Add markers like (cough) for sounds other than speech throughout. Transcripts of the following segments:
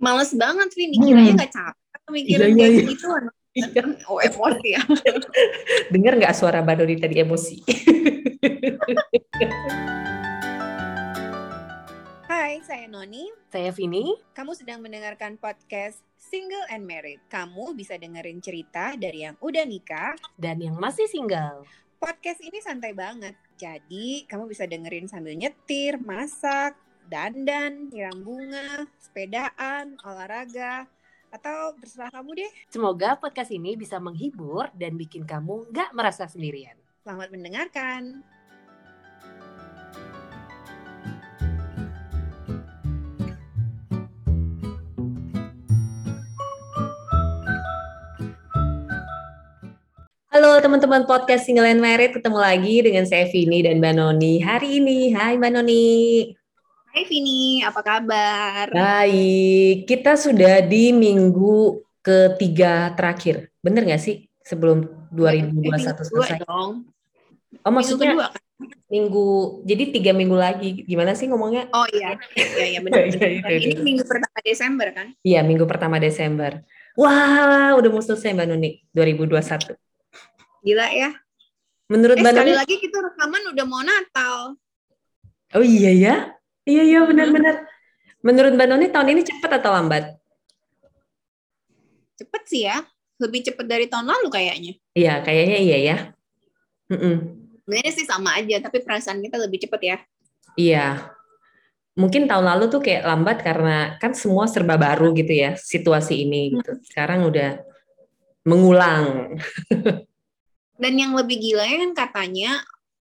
Males banget sih, dikiranya Hmm. nggak capek mikirin Iya, iya, kayak iya. gitu. Iya. (laughs) Oh emosi ya. (laughs) Dengar nggak suara Mbak Doni tadi emosi? (laughs) Hai, saya Noni. Saya Vini. Kamu sedang mendengarkan podcast Single and Married. Kamu bisa dengerin cerita dari yang udah nikah. Dan yang masih single. Podcast ini santai banget. Jadi, kamu bisa dengerin sambil nyetir, masak, dandan, nyiram bunga, sepedaan, olahraga, atau terserah kamu deh. Semoga podcast ini bisa menghibur dan bikin kamu nggak merasa sendirian. Selamat mendengarkan. Halo teman-teman podcast Single and Married, ketemu lagi dengan saya Vini dan Mbak Noni hari ini. Hai Mbak Noni. Hai Vini, apa kabar? Baik, kita sudah di minggu ketiga terakhir. Bener nggak sih? Sebelum 2021 Eh, Dua selesai. dong. Oh maksudnya Minggu kedua kan? minggu, jadi tiga minggu lagi. Gimana sih ngomongnya? Oh iya, iya, iya benar. (laughs) Iya, iya, iya, Ini iya. minggu pertama Desember kan? Iya, minggu pertama Desember. Wah, udah mau selesai Mbak Nuni, 2021. Gila ya. Menurut Eh Mbak sekali Nuni, lagi kita rekaman udah mau Natal. oh iya ya? Iya, iya benar-benar. Menurut Mbak Nuni tahun ini cepat atau lambat? Cepet sih ya. Lebih cepet dari tahun lalu kayaknya. Iya, kayaknya iya ya. Mm-mm. Sebenarnya sih sama aja, tapi perasaan kita lebih cepet ya. Iya. Mungkin tahun lalu tuh kayak lambat karena kan semua serba baru gitu ya, situasi ini gitu. Sekarang udah mengulang. (laughs) Dan yang lebih gilanya kan katanya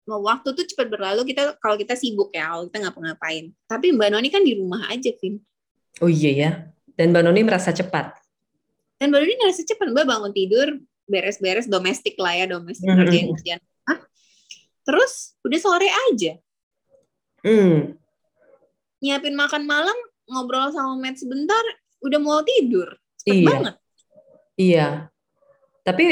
waktu tuh cepat berlalu kita kalau kita sibuk ya, kalau kita ngapa-ngapain. Tapi Mbak Noni kan di rumah aja, Vin. Oh iya ya. Dan Mbak Nuni merasa cepat. Dan Mbak Noni ngerasa cepet, Mbak bangun tidur, beres-beres domestik lah ya, domestik Mhm. kerjaan-kerjaan. Hah? Terus udah sore aja. Hmm. Nyiapin makan malam, ngobrol sama Matt sebentar, udah mau tidur. Cepet Iya. banget. Iya. Tapi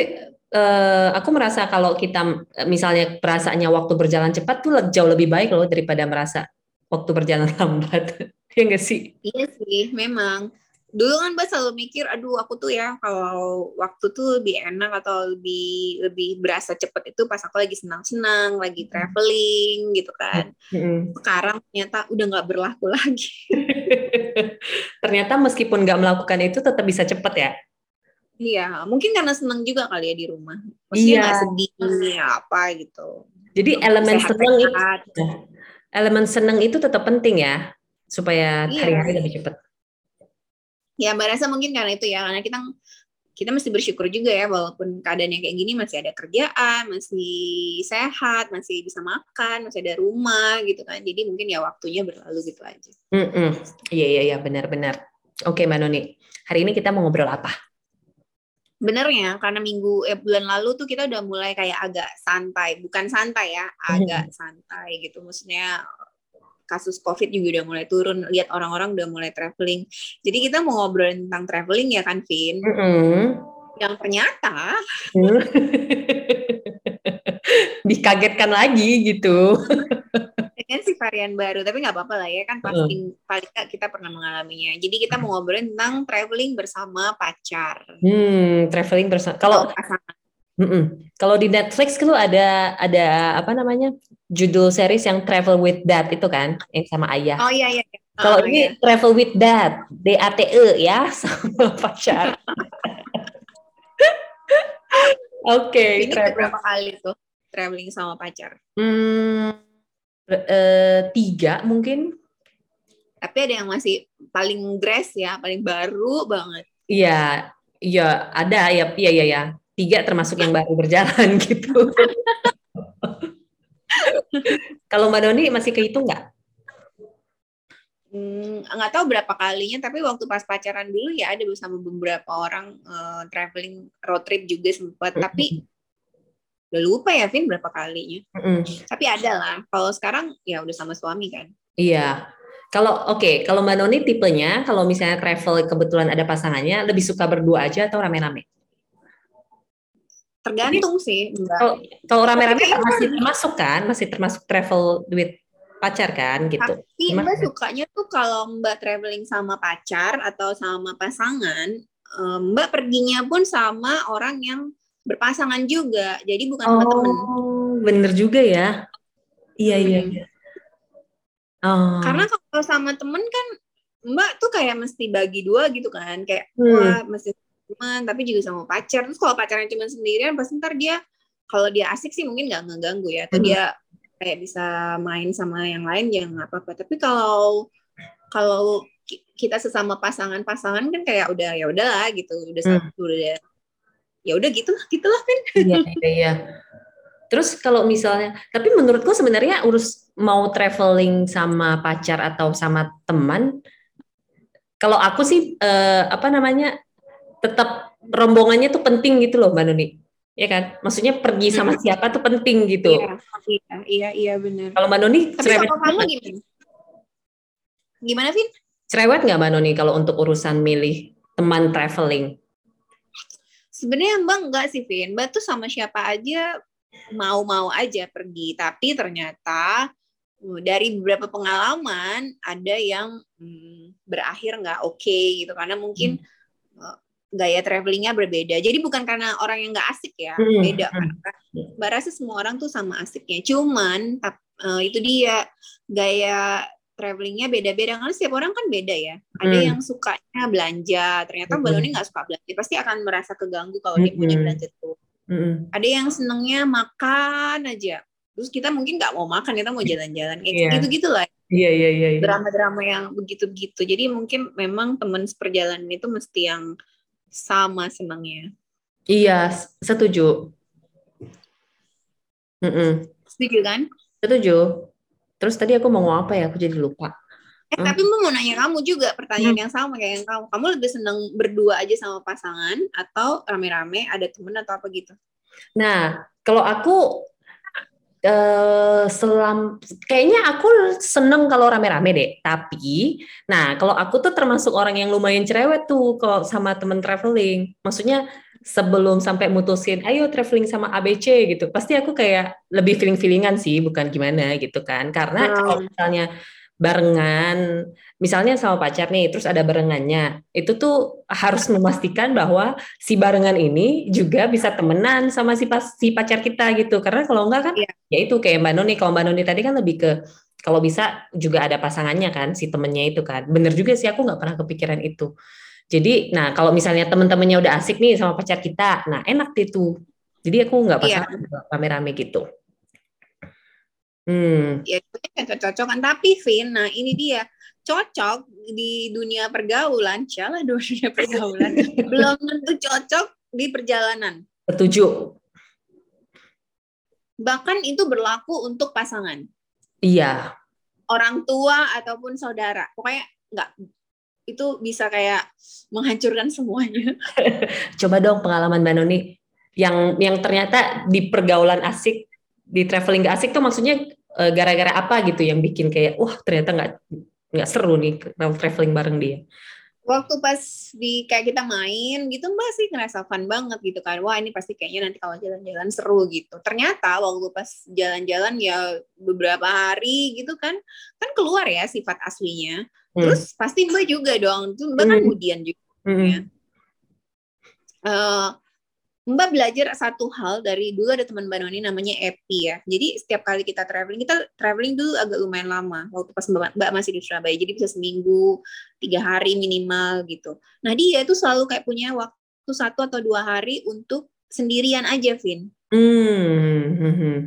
eh, aku merasa kalau kita misalnya perasaannya waktu berjalan cepat tuh jauh lebih baik loh daripada merasa waktu berjalan (laughs) lambat. Iya nggak sih? Iya sih, memang. Dulu kan Mbak selalu mikir, aduh aku tuh ya kalau waktu tuh lebih enak atau lebih lebih berasa cepet itu pas aku lagi senang-senang, lagi traveling gitu kan. Mm-mm. Sekarang ternyata udah nggak berlaku (laughs) lagi. (laughs) Ternyata meskipun nggak melakukan itu tetap bisa cepet ya. Iya, mungkin karena senang juga kali ya di rumah. Maksudnya Iya. sedih apa gitu. Jadi elemen seneng itu, elemen seneng itu tetap penting ya supaya Iya. hari-hari lebih cepet. Ya Mbak rasa mungkin karena itu ya, karena kita kita mesti bersyukur juga ya walaupun keadaannya kayak gini masih ada kerjaan, masih sehat, masih bisa makan, masih ada rumah gitu kan. Jadi mungkin ya waktunya berlalu gitu aja. Mm-mm. Iya iya iya benar-benar. Oke Mbak Noni, hari ini kita mau ngobrol apa? Benernya karena minggu eh, bulan lalu tuh kita udah mulai kayak agak santai, bukan santai ya, agak (laughs) santai gitu. Maksudnya kasus COVID juga udah mulai turun, lihat orang-orang udah mulai traveling. Jadi kita mau ngobrolin tentang traveling ya kan, Vin? Mm-mm. Yang ternyata (laughs) Dikagetkan lagi gitu. (laughs) varian baru, tapi nggak apa-apa lah ya kan pasti paling nggak kita pernah mengalaminya. Jadi kita mau ngobrolin tentang traveling bersama pacar. Hmm, traveling bersama. Kalau. Kalau di Netflix itu ada ada apa namanya judul series yang Travel with Dad itu kan yang sama ayah. Oh iya iya. iya. Kalau Oh, ini iya. Travel with Dad, D A T E ya (laughs) sama pacar. (laughs) Oke, ini travel. berapa kali tuh traveling sama pacar? Hmm, eh, tiga mungkin. Tapi ada yang masih paling grass ya, paling baru banget. Iya, iya ada ya, iya iya ya. Tiga termasuk yang baru berjalan (laughs) gitu. Kalau Mbak Doni masih kehitung nggak? Hmm, nggak tahu berapa kalinya, tapi waktu pas pacaran dulu ya ada bersama beberapa orang eh, traveling road trip juga sempat. Tapi (laughs) udah lupa ya, Vin berapa kalinya. Mm-mm. Tapi ada lah. Kalau sekarang ya udah sama suami kan. Iya. Kalau oke, kalau Mbak Noni tipenya kalau misalnya travel kebetulan ada pasangannya lebih suka berdua aja atau rame-rame? Tergantung sih, Mbak. Kalau kalau rame-rame masih termasuk kan, masih termasuk travel with pacar kan gitu. Tapi Mbak sukanya tuh kalau Mbak traveling sama pacar atau sama pasangan, eh, Mbak perginya pun sama orang yang berpasangan juga. Jadi bukan oh, sama temen. bener juga ya. Iya, iya, Hmm. iya. Oh. Karena kalau sama temen kan Mbak tuh kayak mesti bagi dua gitu kan. Kayak Hmm. wah mesti teman tapi juga sama pacar. Terus kalau pacarnya cuma sendirian pasti ntar dia kalau dia asik sih mungkin nggak ngeganggu ya. Atau Hmm. dia kayak bisa main sama yang lain ya nggak apa-apa. Tapi kalau kalau ki- kita sesama pasangan-pasangan kan kayak udah ya udahlah gitu, udah Hmm. satu udah ya udah gitu gitu lah kan. Iya, iya, iya. Terus kalau misalnya, tapi menurutku sebenarnya urus mau traveling sama pacar atau sama teman, kalau aku sih eh, apa namanya tetap rombongannya tuh penting gitu loh, Mbak Nuni. Ya kan? Maksudnya pergi sama Hmm. siapa tuh penting gitu. Iya, iya, iya, iya benar. Kalau Mbak Nuni Tapi cerewet, kalau kamu gimana? Gimana, Vin? cerewet nggak Mbak Nuni kalau untuk urusan milih teman traveling? Sebenarnya Mbak enggak sih, Vin. Mbak tuh sama siapa aja mau-mau aja pergi. Tapi ternyata uh, dari beberapa pengalaman ada yang hmm, berakhir nggak oke gitu karena mungkin uh, gaya travelingnya berbeda. Jadi bukan karena orang yang nggak asik ya, Hmm, beda. hmm. Mbak rasa semua orang tuh sama asiknya. Cuman tap- uh, itu dia gaya travelingnya beda-beda karena setiap orang kan beda ya. Ada Hmm. yang sukanya belanja, ternyata Hmm. Loni nggak suka belanja, pasti akan merasa keganggu kalau dia punya Hmm. belanja tuh. Mm-mm. Ada yang senengnya makan aja, terus kita mungkin nggak mau makan, kita mau jalan-jalan, kayak Iya. gitu-gitu lah. Iya, iya, iya. iya. Drama-drama yang begitu-begitu. Jadi mungkin memang teman seperjalanan itu mesti yang sama senangnya. Iya, setuju. Mm-mm. Setuju kan? Setuju. Terus tadi aku mau ngomong apa ya? Aku jadi lupa. Eh, Hmm. tapi mau nanya kamu juga pertanyaan yang sama kayak yang kamu. Kamu lebih seneng berdua aja sama pasangan atau rame-rame ada temen atau apa gitu? Nah, kalau aku eh selam kayaknya aku seneng kalau rame-rame deh. Tapi, nah kalau aku tuh termasuk orang yang lumayan cerewet tuh kalau sama temen traveling. Maksudnya sebelum sampai mutusin, ayo traveling sama ABC gitu. Pasti aku kayak lebih feeling-feelingan sih, bukan gimana gitu kan. Karena Hmm. kalau misalnya barengan, misalnya sama pacar nih, terus ada barengannya, itu tuh harus memastikan bahwa si barengan ini juga bisa temenan sama si pas si pacar kita gitu. Karena kalau enggak kan, Iya. ya itu kayak Mbak Noni. Kalau Mbak Noni tadi kan lebih ke kalau bisa juga ada pasangannya kan, si temennya itu kan. Bener juga sih, aku nggak pernah kepikiran itu. Jadi, nah kalau misalnya temen-temennya udah asik nih sama pacar kita, nah enak itu. Jadi aku nggak Iya. pasangan, nggak rame-rame gitu. Hmm. Ya itu kan cocok-cocokan. Tapi Vin, nah ini dia cocok di dunia pergaulan, lah (laughs) dunia pergaulan. Belum tentu cocok di perjalanan. Setuju. Bahkan itu berlaku untuk pasangan. Iya. Orang tua ataupun saudara. Pokoknya nggak itu bisa kayak menghancurkan semuanya. (laughs) Coba dong pengalaman Mbak Noni yang yang ternyata di pergaulan asik, di traveling gak asik tuh maksudnya eh, gara-gara apa gitu yang bikin kayak wah ternyata nggak nggak seru nih traveling bareng dia. Waktu pas di kayak kita main gitu mbak sih ngerasa fun banget gitu kan. Wah ini pasti kayaknya nanti kalau jalan-jalan seru gitu. Ternyata waktu pas jalan-jalan ya beberapa hari gitu kan, kan keluar ya sifat aslinya. Hmm. Terus pasti mbak juga dong. Tuh mbak kan Hmm. kemudian juga. Mm-mm. ya. Eh, Mbak belajar satu hal dari dulu ada teman Mbak Noni namanya Epi ya. Jadi setiap kali kita traveling, kita traveling dulu agak lumayan lama. Waktu pas Mbak, Mbak masih di Surabaya, jadi bisa seminggu, tiga hari minimal gitu. Nah dia itu selalu kayak punya waktu satu atau dua hari untuk sendirian aja, Vin. Hmm, hmm, hmm.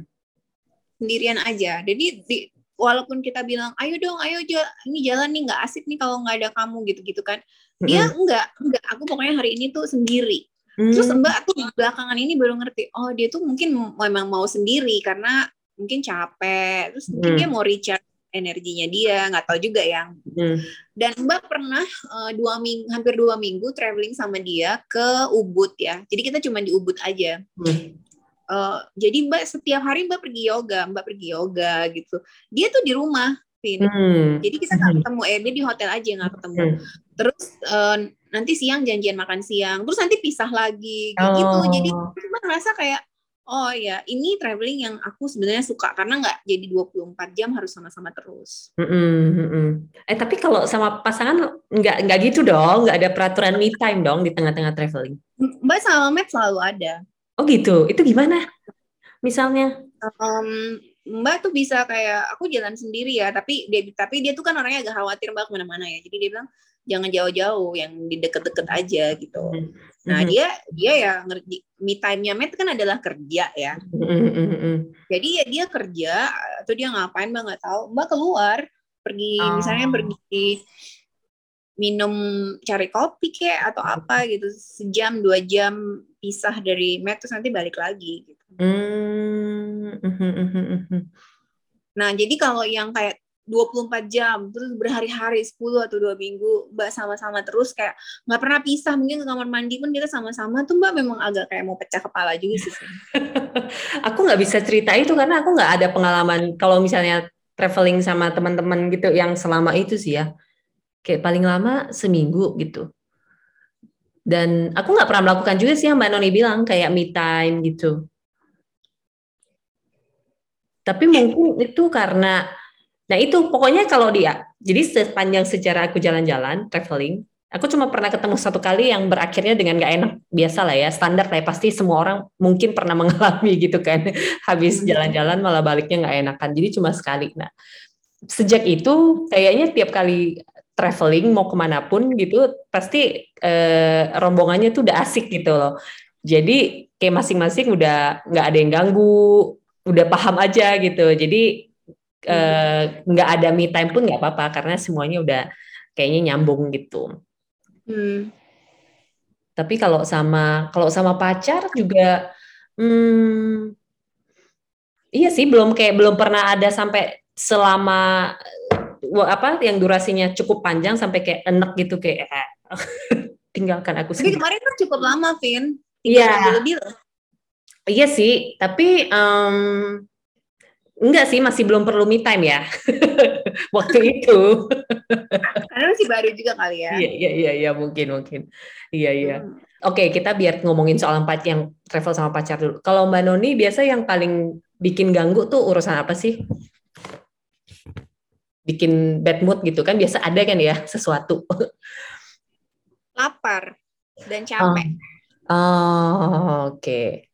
Sendirian aja. Jadi di, walaupun kita bilang, ayo dong, ayo ja- ini jalan nih nggak asik nih kalau nggak ada kamu gitu-gitu kan. Dia enggak, enggak. Aku pokoknya hari ini tuh sendiri. Terus Hmm. Mbak tuh belakangan ini baru ngerti, oh dia tuh mungkin memang mau sendiri karena mungkin capek, terus mungkin Hmm. dia mau recharge energinya dia, nggak tahu juga ya. Hmm. Dan Mbak pernah eh, dua minggu, hampir dua minggu traveling sama dia ke Ubud ya. Jadi kita cuma di Ubud aja. Hmm. Eh, jadi Mbak setiap hari Mbak pergi yoga, Mbak pergi yoga gitu. Dia tuh di rumah, Vin. Hmm. Jadi kita nggak ketemu, eh dia di hotel aja nggak ketemu. Hmm. Terus eh, nanti siang janjian makan siang, terus nanti pisah lagi, kayak gitu. Oh. Jadi cuma ngerasa kayak Oh iya, ini traveling yang aku sebenarnya suka karena nggak jadi 24 jam harus sama-sama terus. Mm -mm, Eh tapi kalau sama pasangan nggak nggak gitu dong, nggak ada peraturan me time dong di tengah-tengah traveling. Mbak sama Matt selalu ada. Oh gitu, itu gimana? Misalnya? Um, Mbak tuh bisa kayak aku jalan sendiri ya, tapi dia tapi dia tuh kan orangnya agak khawatir Mbak ke mana-mana ya. Jadi dia bilang jangan jauh-jauh, yang di deket-deket aja gitu. Hmm. Nah mm-hmm. dia dia ya ngerti me time-nya Matt kan adalah kerja ya. Mm-hmm. Jadi ya dia kerja atau dia ngapain Mbak nggak tahu. Mbak keluar pergi oh. misalnya pergi minum cari kopi kayak atau apa gitu sejam dua jam pisah dari Matt terus nanti balik lagi gitu. Mm-hmm. Nah jadi kalau yang kayak 24 jam terus berhari-hari 10 atau dua minggu mbak sama-sama terus kayak nggak pernah pisah mungkin ke kamar mandi pun kita sama-sama tuh mbak memang agak kayak mau pecah kepala juga sih (laughs) aku nggak bisa cerita itu karena aku nggak ada pengalaman kalau misalnya traveling sama teman-teman gitu yang selama itu sih ya kayak paling lama seminggu gitu dan aku nggak pernah melakukan juga sih yang mbak Noni bilang kayak me time gitu tapi mungkin itu karena Nah itu pokoknya kalau dia, jadi sepanjang sejarah aku jalan-jalan, traveling, aku cuma pernah ketemu satu kali yang berakhirnya dengan gak enak. Biasa lah ya, standar lah ya, pasti semua orang mungkin pernah (laughs) mengalami gitu kan. Habis hmm. jalan-jalan malah baliknya gak enakan, jadi cuma sekali. Nah sejak itu kayaknya tiap kali traveling mau ke mana pun gitu, pasti eh, rombongannya tuh udah asik gitu loh. Jadi kayak masing-masing udah nggak ada yang ganggu, udah paham aja gitu. Jadi Eh, nggak uh, ada me time pun nggak apa-apa karena semuanya udah kayaknya nyambung gitu. Hmm. Tapi kalau sama kalau sama pacar juga, hmm, iya sih belum kayak belum pernah ada sampai selama apa yang durasinya cukup panjang sampai kayak enek gitu kayak eh, (laughs) tinggalkan aku sendiri. Tapi kemarin kan cukup lama, Vin. Iya. Iya sih, tapi um, Enggak sih, masih belum perlu me time ya. (laughs) Waktu itu. Karena masih baru juga kali ya. Iya, iya, iya, iya mungkin, mungkin. Iya, iya. Hmm. Oke, kita biar ngomongin soal empat yang travel sama pacar dulu. Kalau Mbak Noni, biasa yang paling bikin ganggu tuh urusan apa sih? Bikin bad mood gitu kan, biasa ada kan ya sesuatu. Lapar dan capek. Oh, oh oke. Okay.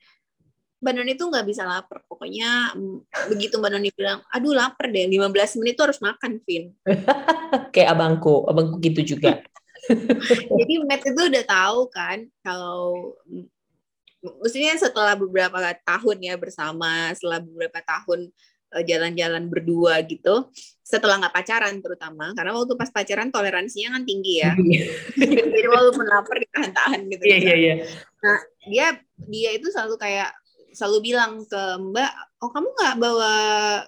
Mbak Noni tuh nggak bisa lapar. Pokoknya begitu Mbak Noni bilang, aduh lapar deh, 15 menit tuh harus makan, Vin. (laughs) Kayak abangku, abangku gitu juga. (laughs) Jadi Matt itu udah tahu kan kalau maksudnya setelah beberapa tahun ya bersama, setelah beberapa tahun jalan-jalan berdua gitu, setelah nggak pacaran terutama, karena waktu pas pacaran toleransinya kan tinggi ya. Iya. Jadi walaupun lapar ditahan-tahan gitu. Iya, iya, iya. Nah, dia dia itu selalu kayak selalu bilang ke Mbak, oh kamu nggak bawa,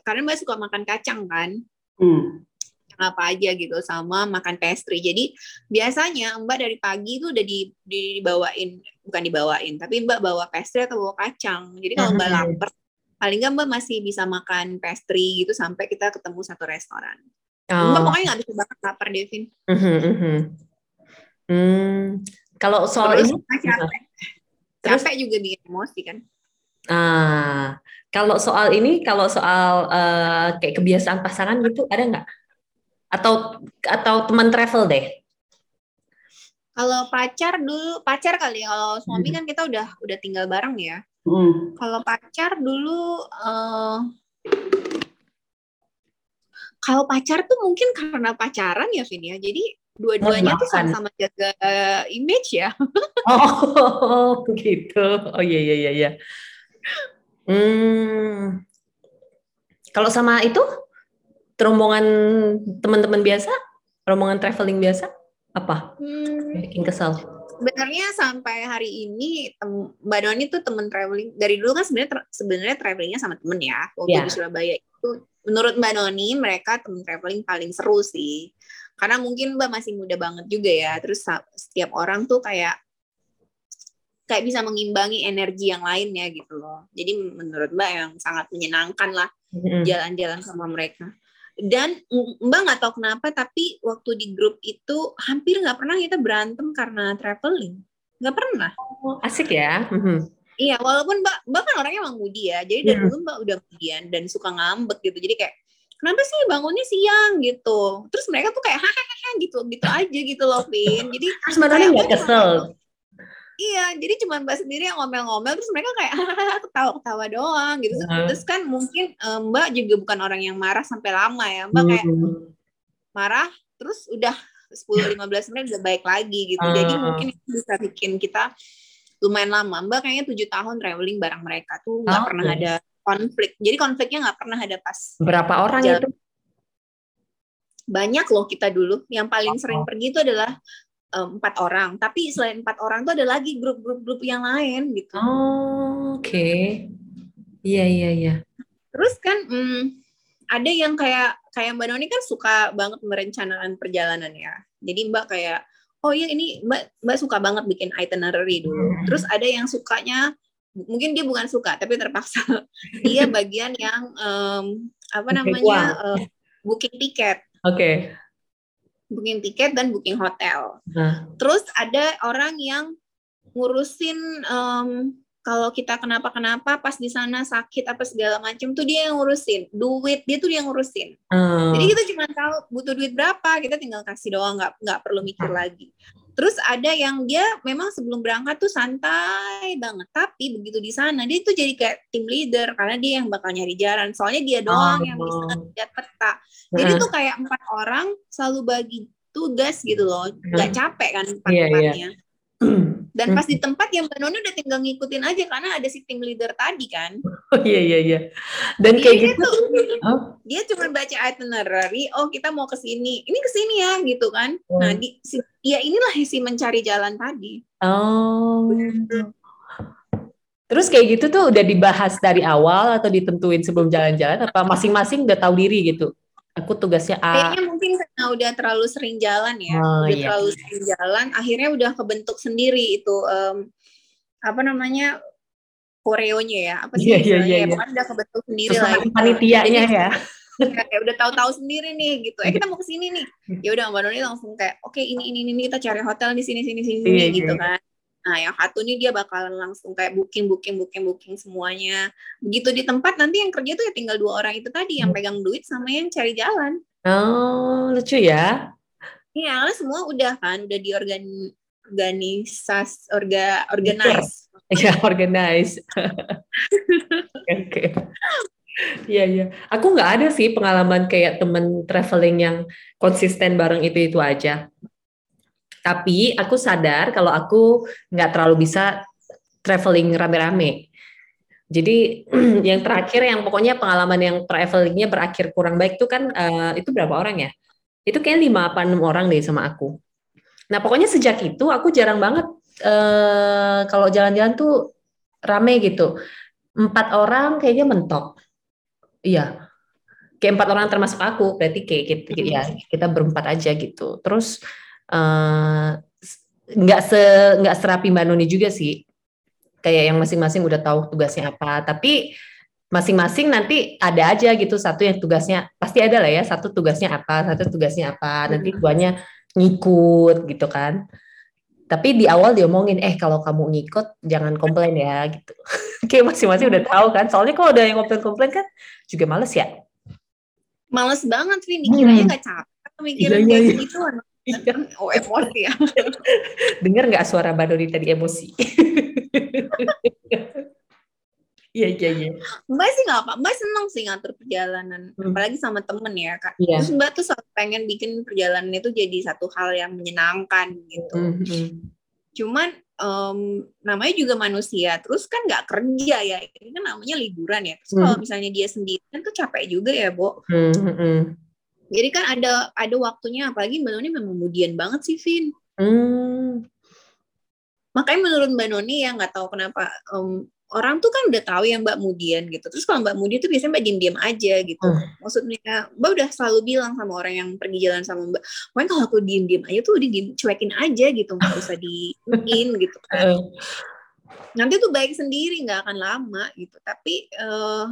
karena Mbak suka makan kacang kan? Hmm. Apa aja gitu, sama makan pastry. Jadi biasanya Mbak dari pagi itu udah di, dibawain, bukan dibawain, tapi Mbak bawa pastry atau bawa kacang. Jadi kalau Mbak hmm. lapar, paling nggak Mbak masih bisa makan pastry gitu sampai kita ketemu satu restoran. Oh. Mbak pokoknya nggak bisa banget lapar, Devin. Mm -hmm. hmm. Kalau soal Terus, ini, capek. capek juga bikin emosi kan? Ah, kalau soal ini, kalau soal uh, kayak kebiasaan pasangan gitu, ada nggak? Atau atau teman travel deh? Kalau pacar dulu, pacar kali. Ya. Kalau suami hmm. kan kita udah udah tinggal bareng ya. Hmm. Kalau pacar dulu, uh, kalau pacar tuh mungkin karena pacaran ya, Vin ya. Jadi dua-duanya tuh sama-sama jaga image ya. (laughs) oh, gitu. Oh iya iya iya. iya. Hmm. Kalau sama itu rombongan teman-teman biasa, rombongan traveling biasa apa? Hmm. Bikin kesal. Sebenarnya sampai hari ini Mbak Doni tuh teman traveling dari dulu kan sebenarnya sebenarnya travelingnya sama temen ya. Waktu yeah. di Surabaya itu menurut Mbak Doni mereka teman traveling paling seru sih. Karena mungkin Mbak masih muda banget juga ya. Terus setiap orang tuh kayak kayak bisa mengimbangi energi yang lainnya gitu loh. Jadi menurut Mbak yang sangat menyenangkan lah jalan-jalan sama mereka. Dan Mbak nggak tahu kenapa tapi waktu di grup itu hampir nggak pernah kita berantem karena traveling. Nggak pernah. Oh, asik ya. Iya, walaupun Mbak, Mbak kan orangnya emang mudi ya. Jadi dari Hmm. dulu Mbak udah kemudian dan suka ngambek gitu. Jadi kayak kenapa sih bangunnya siang gitu. Terus mereka tuh kayak hahaha gitu, gitu aja gitu loh, Vin. Jadi Terus Mbak nggak cuma kesel? Iya, jadi cuma Mbak sendiri yang ngomel-ngomel terus mereka kayak ketawa-ketawa doang gitu. Hmm. Terus kan mungkin Mbak juga bukan orang yang marah sampai lama ya. Mbak kayak Hmm. marah terus udah 10-15 menit udah baik lagi gitu. Jadi mungkin itu bisa bikin kita lumayan lama. Mbak kayaknya tujuh tahun traveling bareng mereka tuh nggak Oh, pernah ada konflik. Jadi konfliknya nggak pernah ada pas Berapa orang Jalan. itu? banyak loh kita dulu. Yang paling Oh. sering pergi itu adalah em, empat orang. Tapi selain empat orang tuh ada lagi grup-grup-grup yang lain gitu. Oh, oke. Iya, iya, iya. Terus kan hmm, ada yang kayak kayak Mbak Noni kan suka banget merencanakan perjalanan ya. Jadi Mbak kayak oh iya ini Mbak Mbak suka banget bikin itinerary dulu. Hmm. Terus ada yang sukanya mungkin dia bukan suka tapi terpaksa (laughs) dia bagian yang em, apa namanya eh, booking tiket, Oke. Booking tiket dan booking hotel. Nah, Terus ada orang yang ngurusin em, kalau kita kenapa-kenapa pas di sana sakit apa segala macam tuh dia yang ngurusin. Duit dia tuh dia yang ngurusin. eh, Jadi kita cuma tahu butuh duit berapa, kita tinggal kasih doang, nggak nggak perlu mikir Hmm. lagi. Terus ada yang dia memang sebelum berangkat tuh santai banget, tapi begitu di sana dia tuh jadi kayak tim leader karena dia yang bakal nyari jalan. Soalnya dia doang yang bisa Oh. lihat peta. Jadi tuh kayak empat orang selalu bagi tugas gitu loh, nggak capek kan Iya, iya. empat-empatnya. (clears throat) Dan pas di tempat yang Mbak Noni udah tinggal ngikutin aja karena ada si tim leader tadi kan. (laughs) Oh iya iya iya. Dan Jadi kayak dia gitu. tuh Oh, dia cuma baca itinerary, oh kita mau ke sini, ini ke sini ya gitu kan. Nah, Hmm. di, si, ya inilah si mencari jalan tadi. oh. Terus kayak gitu tuh udah dibahas dari awal atau ditentuin sebelum jalan-jalan apa masing-masing udah tahu diri gitu. Aku tugasnya A. Kayaknya mungkin karena udah terlalu sering jalan ya, Oh, udah iya. terlalu sering jalan, akhirnya udah kebentuk sendiri itu em, apa namanya koreonya ya, apa sih Iya, iya, iya, ya, iya. udah kebentuk sendiri lah. Sesuai gitu. panitianya Jadi, ya. (laughs) kayak udah tahu-tahu sendiri nih gitu. Eh kita mau ke sini nih. Ya udah Mbak Noni langsung kayak oke ini ini ini kita cari hotel di sini sini sini Iya, sini iya. gitu kan. Nah, yang satu nih dia bakalan langsung kayak booking booking booking booking semuanya. Begitu di tempat nanti yang kerja tuh ya tinggal dua orang itu tadi yang Hmm. pegang duit sama yang cari jalan. Oh, lucu ya. Iya, karena semua udah kan udah diorgan organisas orga organize. Ya, (laughs) organize. Oke. Iya, iya. Aku nggak ada sih pengalaman kayak temen traveling yang konsisten bareng itu-itu aja. Tapi aku sadar kalau aku nggak terlalu bisa traveling rame-rame. Jadi (clears throat) yang terakhir yang pokoknya pengalaman yang travelingnya berakhir kurang baik itu kan eh, itu berapa orang ya? Itu kayak lima apa enam orang deh sama aku. Nah pokoknya sejak itu aku jarang banget eh, kalau jalan-jalan tuh rame gitu. Empat orang kayaknya mentok. Iya, kayak empat orang termasuk aku. Berarti kayak gitu ya kita berempat aja gitu. Terus eh, nggak se nggak serapi Mbak Noni juga sih. Kayak yang masing-masing udah tahu tugasnya apa. Tapi masing-masing nanti ada aja gitu satu yang tugasnya pasti ada lah ya satu tugasnya apa satu tugasnya apa. Nanti duanya ngikut gitu kan. Tapi di awal diomongin eh kalau kamu ngikut jangan komplain ya gitu. (laughs) Kayak masing-masing udah tahu kan. Soalnya kalau udah yang komplain-komplain kan juga males ya. Males banget sih dikiranya Hmm. nggak capek mikirin Iya, iya, kayak iya. gitu. Iya. Oh emosi ya. (laughs) dengar nggak suara Mbak Doni tadi emosi (laughs) iya iya iya Mbak sih nggak apa, Mbak seneng sih ngatur perjalanan, Hmm. apalagi sama temen ya kak. Iya. Terus Mbak tuh selalu pengen bikin perjalanan itu jadi satu hal yang menyenangkan gitu. Mhm. Cuman em, namanya juga manusia, terus kan nggak kerja ya, ini kan namanya liburan ya. Terus kalau Hmm. misalnya dia sendiri kan tuh capek juga ya, Bo. Mhm. Jadi kan ada ada waktunya, apalagi Mbak Noni memang mudian banget sih, Vin. Hmm. Makanya menurut Mbak Noni ya nggak tahu kenapa em, orang tuh kan udah tahu ya Mbak Mudian gitu. Terus kalau Mbak Mudian tuh biasanya Mbak diem-diem aja gitu. Hmm. Maksudnya Mbak udah selalu bilang sama orang yang pergi jalan sama Mbak, pokoknya kalau aku diem-diem aja tuh udah diem, cuekin aja gitu, nggak usah diin (laughs) gitu kan. Eh, Nanti tuh baik sendiri, nggak akan lama gitu. Tapi eh,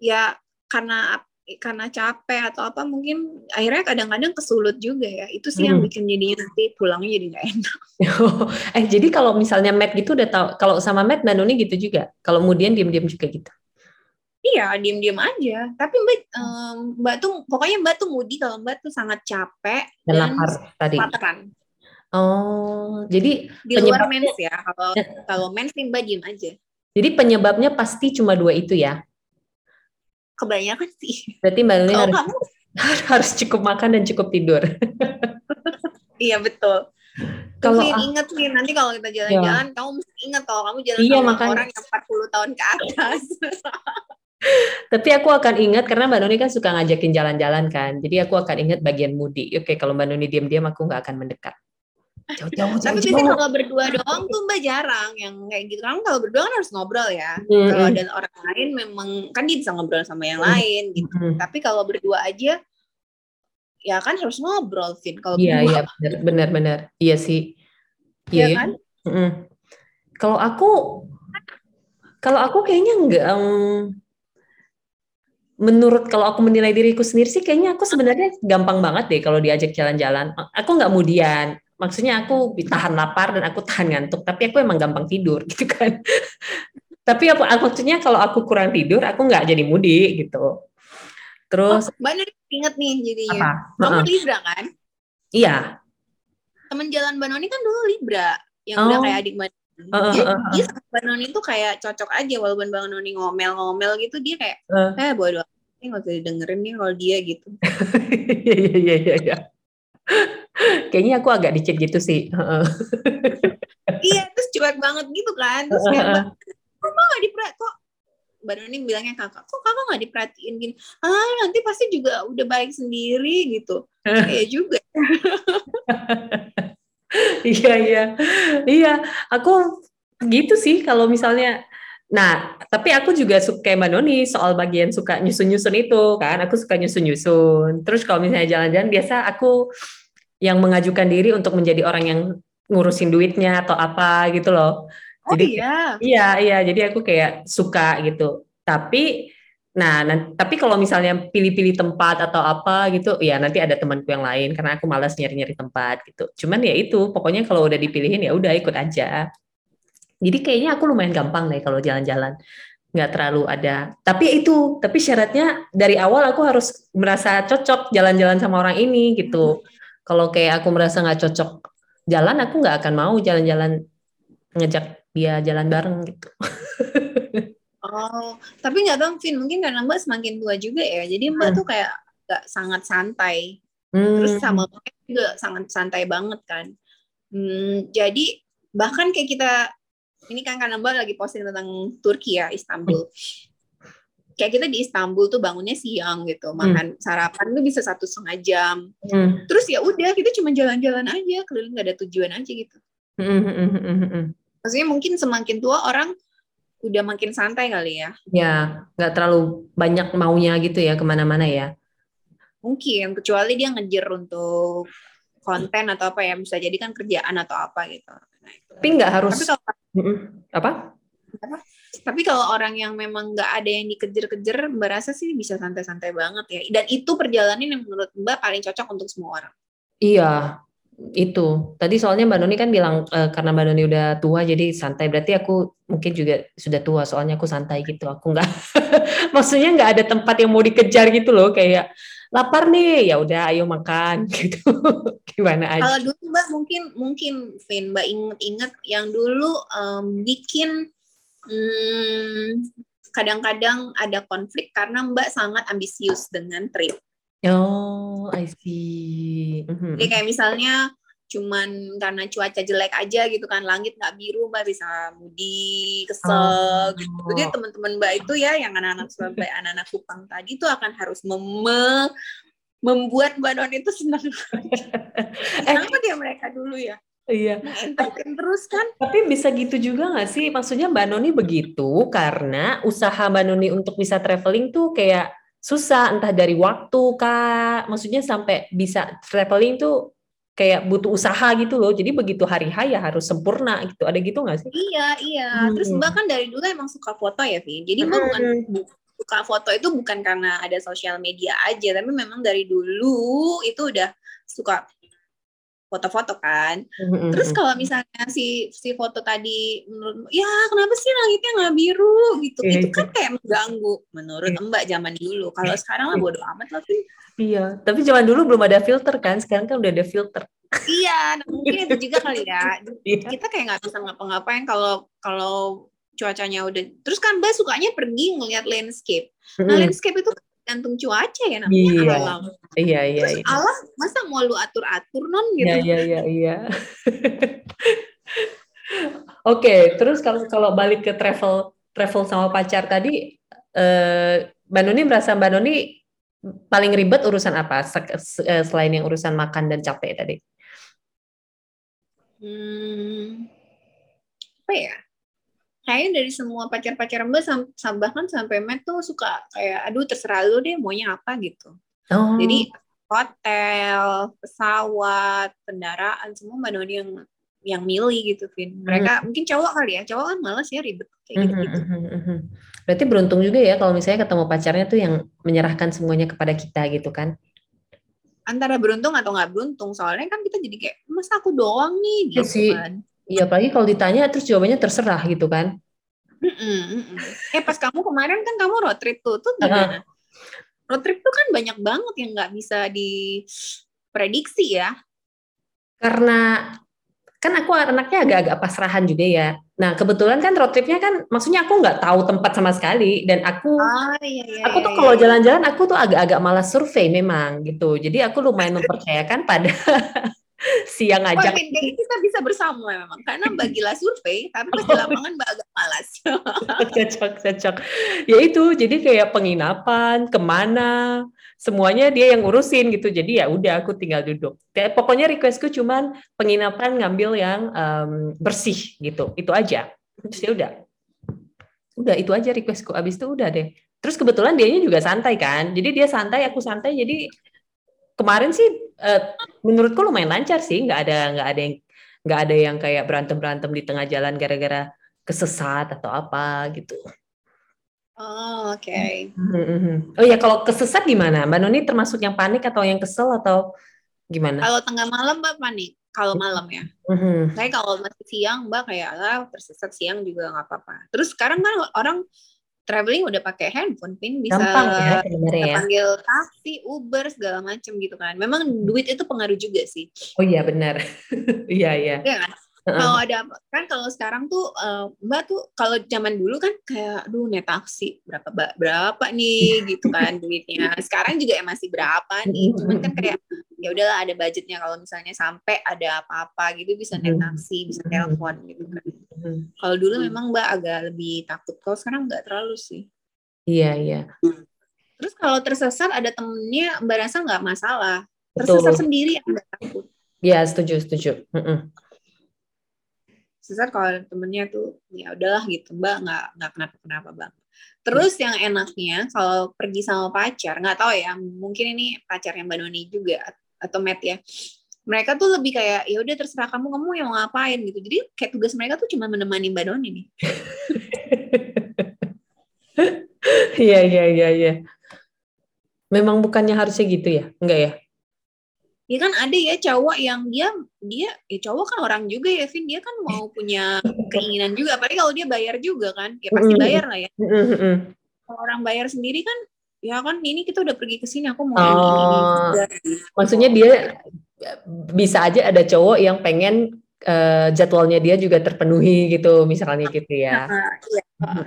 ya karena karena capek atau apa mungkin akhirnya kadang-kadang kesulut juga ya itu sih yang Hmm. bikin jadinya nanti pulangnya jadi nggak enak (laughs) eh jadi kalau misalnya Matt gitu udah tahu kalau sama Matt Nuni gitu juga. Kalau kemudian diam-diam juga gitu. iya diem-diem aja tapi mbak em, mbak tuh pokoknya mbak tuh mudi kalau mbak tuh sangat capek Dan dan lapar tadi. laparan Oh, jadi di luar mens ya kalau kalau mens nih mbak diem aja jadi penyebabnya pasti cuma dua itu ya. Kebanyakan sih Berarti Mbak kalau harus kamu (laughs) harus cukup makan dan cukup tidur. iya betul Kalau ah- inget nih nanti kalau kita jalan-jalan kamu mesti inget kalau kamu jalan Iya, sama makanya. orang yang 40 tahun ke atas (laughs) Tapi aku akan ingat karena Mbak Nuni kan suka ngajakin jalan-jalan kan. Jadi aku akan ingat bagian mudi. Oke, kalau Mbak Nuni diam-diam aku nggak akan mendekat. Jauh-jauh, Tapi jauh-jauh. biasanya kalau berdua doang tuh mbak jarang yang kayak gitu. Kan kalau berdua kan harus ngobrol ya. Hmm, Kalau ada orang lain memang kan dia bisa ngobrol sama yang Hmm. lain gitu. Hmm. Tapi kalau berdua aja ya kan harus ngobrol Vin kalau Iya, berdua iya, benar, benar, benar. Iya sih. ya Iya, kan? Mm-mm. Kalau aku, kalau aku kayaknya enggak. em, menurut kalau aku menilai diriku sendiri sih, kayaknya aku sebenarnya gampang banget deh kalau diajak jalan-jalan. Aku nggak mudian. Maksudnya aku tahan lapar dan aku tahan ngantuk. Tapi aku emang gampang tidur (laughs) gitu kan. Tapi apa maksudnya kalau aku kurang tidur, aku nggak jadi mudi gitu. Terus Oh, Mbak Nuri inget nih jadinya. apa? Kamu Heeh. Libra kan? Iya. Temen jalan Mbak Noni kan dulu Libra. Yang Oh. udah kayak adik Mbak Noni. Heeh, Dia, heeh, dia sama Mbak Noni tuh kayak cocok aja walaupun Mbak Noni ngomel-ngomel gitu dia kayak Eh. eh bodo ini nggak usah didengerin nih kalau dia gitu. (laughs) Iya iya iya iya. (laughs) Kayaknya aku agak dicit gitu sih. Iya terus cuek banget gitu kan. Terus kayak kok nggak diperhatiin kok Mbak bilangnya kakak, kok kakak nggak diperhatiin gini? Ah nanti pasti juga udah baik sendiri gitu. Iya juga. (laughs) Iya iya iya. Aku gitu sih kalau misalnya. Nah, tapi aku juga suka kayak Mbak Noni soal bagian suka nyusun-nyusun itu kan. Aku suka nyusun-nyusun. Terus kalau misalnya jalan-jalan biasa aku yang mengajukan diri untuk menjadi orang yang ngurusin duitnya atau apa gitu loh. Oh Jadi iya. Iya, iya. Jadi aku kayak suka gitu. Tapi, nah, nan- tapi kalau misalnya pilih-pilih tempat atau apa gitu, ya nanti ada temanku yang lain karena aku malas nyari-nyari tempat gitu. Cuman ya itu, pokoknya kalau udah dipilihin ya udah ikut aja. Jadi kayaknya aku lumayan gampang deh kalau jalan-jalan. Nggak terlalu ada. Tapi itu, tapi syaratnya dari awal aku harus merasa cocok jalan-jalan sama orang ini gitu. Kalau kayak aku merasa nggak cocok jalan, aku nggak akan mau jalan-jalan ngejak dia jalan bareng gitu. (laughs) Oh, tapi nggak tahu, Vin, mungkin karena Mbak semakin tua juga ya, jadi Mbak Hmm. tuh kayak nggak sangat santai. Terus Hmm. sama mereka juga sangat santai banget kan. Hmm, jadi bahkan kayak kita, ini kan karena Mbak lagi posting tentang Turki ya, Istanbul. Kayak kita di Istanbul tuh bangunnya siang gitu, makan sarapan tuh bisa satu setengah jam. Hmm. Terus ya udah kita cuma jalan-jalan aja, keliling nggak ada tujuan aja gitu. Hmm, hmm, hmm, hmm, hmm. Maksudnya mungkin semakin tua orang udah makin santai kali ya. Ya, nggak terlalu banyak maunya gitu ya ke mana-mana ya. Mungkin, kecuali dia ngejar untuk konten atau apa ya, bisa jadi kan kerjaan atau apa gitu. Nah, itu. Tapi nggak harus Tapi kalau Mm-mm. apa? tapi kalau orang yang memang nggak ada yang dikejar-kejar, Mbak rasa sih bisa santai-santai banget ya. Dan itu perjalanan yang menurut Mbak paling cocok untuk semua orang. Iya, itu. Tadi soalnya Mbak Noni kan bilang eh, karena Mbak Noni udah tua jadi santai. Berarti aku mungkin juga sudah tua soalnya aku santai gitu. Aku nggak, (laughs) maksudnya nggak ada tempat yang mau dikejar gitu loh. Kayak lapar nih, ya udah ayo makan (laughs) gitu. Gimana aja? Kalau dulu Mbak mungkin mungkin Vin Mbak inget-inget yang dulu em, bikin hmm, kadang-kadang ada konflik karena Mbak sangat ambisius dengan trip. Oh, I see. Mhm. Jadi kayak misalnya cuman karena cuaca jelek aja gitu kan langit nggak biru mbak bisa mudi kesel Oh. gitu jadi teman-teman mbak itu ya yang anak-anak Surabaya anak-anak Kupang tadi itu akan harus mem- membuat mbak Non itu senang (laughs) kenapa dia mereka dulu ya Iya. entertain terus kan Tapi bisa gitu juga nggak sih? Maksudnya Mbak Noni begitu karena usaha Mbak Noni untuk bisa traveling tuh kayak susah, entah dari waktu kak. Maksudnya sampai bisa traveling tuh kayak butuh usaha gitu loh. Jadi begitu hari H ya harus sempurna gitu. Ada gitu nggak sih? iya iya Hmm. terus mbak kan dari dulu emang suka foto ya Vi jadi mbak bukan Hmm. suka foto itu bukan karena ada sosial media aja, tapi memang dari dulu itu udah suka foto-foto kan. Mm-hmm. Terus kalau misalnya si si foto tadi menurut ya kenapa sih langitnya nggak biru gitu, yeah, itu kan kayak mengganggu menurut yeah. Mbak zaman dulu. Kalau sekarang lah bodo amat lah Iya, tapi zaman dulu belum ada filter kan, sekarang kan udah ada filter. iya, nah mungkin itu juga kali ya. (laughs) Iya. Kita kayak nggak bisa ngapa-ngapain kalau kalau cuacanya udah. Terus kan Mbak sukanya pergi ngeliat landscape. Nah, landscape itu gantung cuaca ya namanya iya. alam. Iya, iya, Terus iya. Allah masa mau lu atur-atur non gitu. Iya, iya, iya, iya. (laughs) Oke, okay, terus kalau kalau balik ke travel travel sama pacar tadi eh Mbak merasa Mbak Noni paling ribet urusan apa eh, selain yang urusan makan dan capek tadi? Hmm, apa ya? Kayaknya dari semua pacar-pacar Mbak sam bahkan sampai Matt tuh suka kayak aduh terserah lu deh maunya apa gitu. Oh. Jadi hotel, pesawat, kendaraan semua Mbak Noni yang yang milih gitu, Vin. Mereka hmm. mungkin cowok kali ya, cowok kan malas ya ribet kayak. Hmm, hmm, hmm, Berarti beruntung juga ya kalau misalnya ketemu pacarnya tuh yang menyerahkan semuanya kepada kita gitu kan? Antara beruntung atau nggak beruntung, soalnya kan kita jadi kayak masa aku doang nih iya gitu kan. Iya, apalagi kalau ditanya terus jawabannya terserah gitu kan? Mm -mm, mm Eh pas kamu kemarin kan kamu road trip tuh, tuh gimana? Uh -huh. Road trip tuh kan banyak banget yang nggak bisa diprediksi ya. Karena kan aku anaknya agak-agak pasrahan juga ya. Nah kebetulan kan road tripnya kan, maksudnya aku nggak tahu tempat sama sekali dan aku, oh, iya, iya, aku tuh iya, kalau iya. jalan-jalan aku tuh agak-agak malas survei memang gitu. Jadi aku lumayan (laughs) mempercayakan pada siang aja. Wah, kita bisa bersama memang karena (laughs) bagilah survei, tapi pas di lapangan mbak agak malas. (laughs) cocok, cocok. Ya itu, jadi kayak penginapan, ke mana, semuanya dia yang urusin gitu. Jadi ya udah aku tinggal duduk. Kayak, pokoknya requestku cuman penginapan ngambil yang um, bersih gitu. Itu aja. Terus ya udah. Udah itu aja requestku. Abis itu udah deh. Terus kebetulan dianya juga santai kan. Jadi dia santai, aku santai. Jadi kemarin sih uh, menurutku lumayan lancar sih nggak ada nggak ada yang nggak ada yang kayak berantem berantem di tengah jalan gara-gara kesesat atau apa gitu. Oh oke. Okay. Oh ya kalau kesesat gimana? Mbak Noni termasuk yang panik atau yang kesel atau gimana? Kalau tengah malam Mbak panik. Kalau malam ya. Mm-hmm. Saya kalau masih siang Mbak kayak lah tersesat siang juga nggak apa-apa. Terus sekarang kan orang traveling udah pakai handphone pin bisa ya, ya. panggil taksi Uber segala macam gitu kan. Memang duit itu pengaruh juga sih. Oh iya benar. (laughs) Iya iya. Ya kan? Kalau ada kan kalau sekarang tuh uh, mbak tuh kalau zaman dulu kan kayak aduh naik taksi berapa berapa nih? (laughs) Gitu kan duitnya. Sekarang juga ya masih berapa nih? Cuman kan kayak ya udahlah ada budgetnya. Kalau misalnya sampai ada apa-apa gitu bisa naik taksi bisa telepon gitu kan kalau dulu memang mbak agak lebih takut kalau sekarang nggak terlalu sih. Iya iya. Terus kalau tersesat ada temennya mbak rasa nggak masalah. Tersesat Betul. sendiri nggak takut. Iya setuju setuju. Mm -mm sesat kalau temennya tuh ya udahlah gitu. Mbak nggak nggak kenapa kenapa bang terus yang enaknya kalau pergi sama pacar nggak tahu ya mungkin ini pacarnya mbak Noni juga atau Matt ya mereka tuh lebih kayak ya udah terserah kamu kamu yang mau ngapain gitu. Jadi kayak tugas mereka tuh cuma menemani mbak Noni nih. (laughs) Iya iya iya iya. Memang bukannya harusnya gitu ya? Enggak ya? Ya kan ada ya cowok yang dia dia ya cowok kan orang juga ya Vin. Dia kan mau punya keinginan juga. Apalagi kalau dia bayar juga kan. Ya pasti bayar lah ya. Kalau orang bayar sendiri kan ya kan ini kita udah pergi ke sini aku mau oh, ini, ini juga. maksudnya dia bisa aja ada cowok yang pengen uh, jadwalnya dia juga terpenuhi gitu misalnya gitu ya. iya.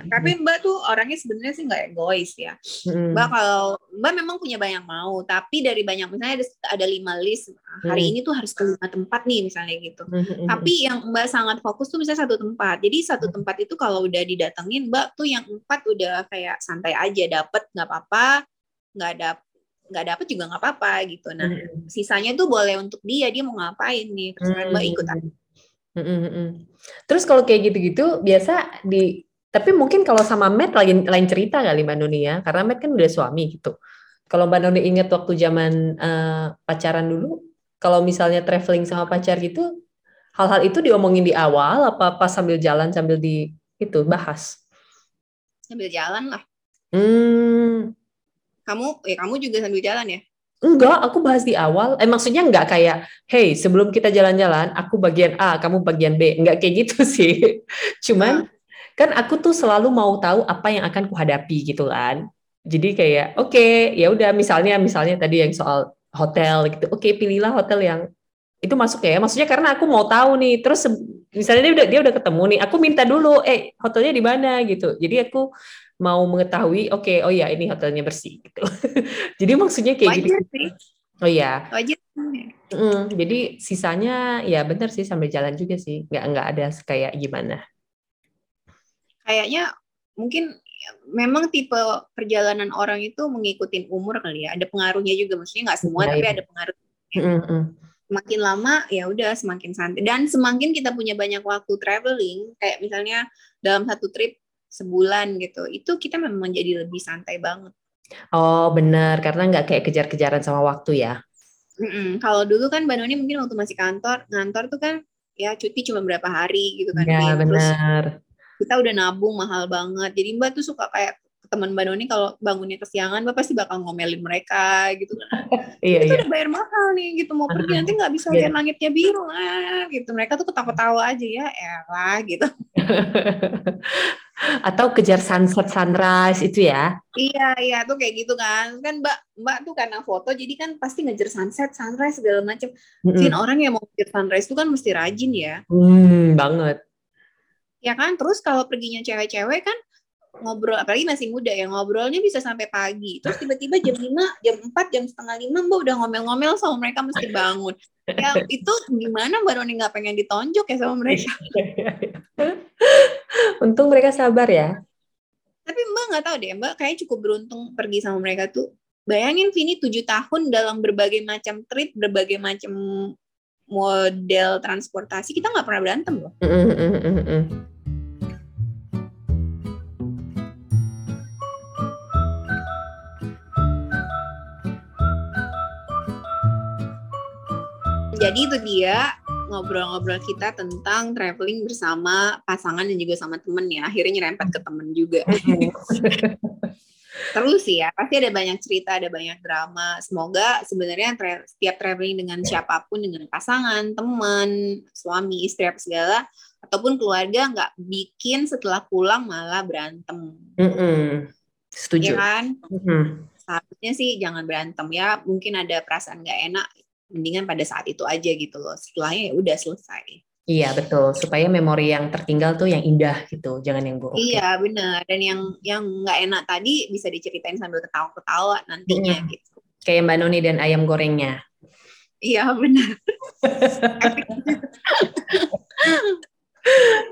Tapi Mbak tuh orangnya sebenarnya sih nggak egois ya. Hmm. Mbak kalau Mbak memang punya banyak mau, tapi dari banyak misalnya ada, ada lima list hari hmm. ini tuh harus ke lima tempat nih misalnya gitu. Hmm. Tapi yang Mbak sangat fokus tuh misalnya satu tempat. Jadi satu tempat itu kalau udah didatengin Mbak tuh yang empat udah kayak santai aja dapet nggak apa-apa, nggak ada nggak dapet juga nggak apa-apa gitu. Nah, hmm. sisanya tuh boleh untuk dia, dia mau ngapain nih, terus hmm. Mbak ikut aja. Terus kalau kayak gitu-gitu biasa di tapi mungkin kalau sama Matt lain lain cerita kali Mbak Nuni ya, karena Matt kan udah suami gitu. Kalau Mbak Nuni ingat waktu zaman uh, pacaran dulu, kalau misalnya traveling sama pacar gitu, hal-hal itu diomongin di awal apa pas sambil jalan sambil di itu bahas? Sambil jalan lah. Hmm. Kamu, ya kamu juga sambil jalan ya? Enggak, aku bahas di awal. Eh maksudnya enggak kayak, hey sebelum kita jalan-jalan, aku bagian A, kamu bagian B. Enggak kayak gitu (laughs) sih. Cuman uh. kan aku tuh selalu mau tahu apa yang akan kuhadapi gitu kan. Jadi kayak, oke, okay, ya udah misalnya misalnya tadi yang soal hotel gitu. Oke, okay, pilihlah hotel yang itu masuk ya. Maksudnya karena aku mau tahu nih. Terus misalnya dia udah dia udah ketemu nih, aku minta dulu, eh hotelnya di mana gitu. Jadi aku mau mengetahui, oke, okay, oh ya ini hotelnya bersih gitu. (laughs) jadi maksudnya kayak gitu. Sih. Oh iya. Wajar. Mm, jadi sisanya ya benar sih sambil jalan juga sih, nggak nggak ada kayak gimana. Kayaknya mungkin memang tipe perjalanan orang itu mengikuti umur kali ya. Ada pengaruhnya juga, maksudnya nggak semua, ya, tapi ada pengaruhnya. Mm. Semakin lama ya udah semakin santai dan semakin kita punya banyak waktu traveling, kayak misalnya dalam satu trip sebulan gitu itu kita memang jadi lebih santai banget. Oh benar karena nggak kayak kejar-kejaran sama waktu ya? Mm-mm. kalau dulu kan Mbak Noni mungkin waktu masih kantor ngantor tuh kan ya cuti cuma berapa hari gitu kan ya benar kita udah nabung mahal banget jadi Mbak tuh suka kayak teman Mbak Noni kalau bangunnya kesiangan Mbak pasti bakal ngomelin mereka gitu. Kan (laughs) iya, itu iya. udah bayar mahal nih gitu. Mau pergi nanti nggak bisa lihat langitnya biru lah gitu. Mereka tuh ketawa-tawa aja ya elah gitu. (laughs) Atau kejar sunset sunrise itu ya. Iya iya tuh kayak gitu kan. Kan mbak mbak tuh karena foto jadi kan pasti ngejar sunset sunrise segala macam mm -hmm. orang yang mau ngejar sunrise itu kan mesti rajin ya. Hmm, banget. Ya kan? Terus kalau perginya cewek-cewek kan ngobrol apalagi masih muda ya ngobrolnya bisa sampai pagi. Terus tiba-tiba jam 5 jam 4 jam setengah lima mbak udah ngomel-ngomel sama mereka mesti bangun. Ya itu gimana mbak Roni nggak pengen ditonjok ya sama mereka? (laughs) Untung mereka sabar ya. Tapi mbak nggak tahu deh mbak kayak cukup beruntung pergi sama mereka tuh. Bayangin Vini tujuh tahun dalam berbagai macam trip berbagai macam model transportasi kita nggak pernah berantem loh Jadi itu dia ngobrol-ngobrol kita tentang traveling bersama pasangan dan juga sama temen ya. Akhirnya nyerempet ke temen juga. (laughs) Terus sih ya, pasti ada banyak cerita, ada banyak drama. Semoga sebenarnya tra setiap traveling dengan siapa pun, dengan pasangan, teman, suami, istri, apa segala, ataupun keluarga nggak bikin setelah pulang malah berantem. Mm -hmm. Setuju. Ya kan? Mm -hmm. Seharusnya sih jangan berantem ya. Mungkin ada perasaan nggak enak mendingan pada saat itu aja gitu loh setelahnya ya udah selesai Iya betul supaya memori yang tertinggal tuh yang indah gitu jangan yang buruk. Iya ya. benar dan yang yang nggak enak tadi bisa diceritain sambil ketawa-ketawa nantinya hmm. gitu. Kayak Mbak Noni dan ayam gorengnya. Iya benar. (laughs)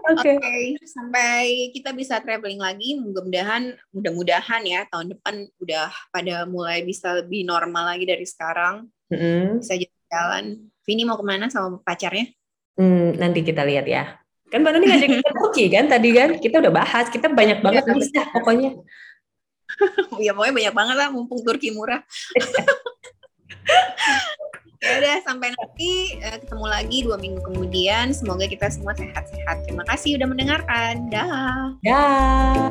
Oke, okay. okay. sampai kita bisa traveling lagi. Mudah-mudahan, mudah-mudahan ya tahun depan udah pada mulai bisa lebih normal lagi dari sekarang mm-hmm. bisa jalan. Vini mau ke mana sama pacarnya? Hmm, nanti kita lihat ya. Kan Mbak Nuni ngajak kita Turki kan tadi kan? Kita udah bahas, kita banyak banget ya, list pokoknya. (laughs) ya pokoknya banyak banget lah mumpung Turki murah. (laughs) ya udah sampai nanti uh, ketemu lagi dua minggu kemudian. Semoga kita semua sehat-sehat. Terima kasih udah mendengarkan. Dah. Dah.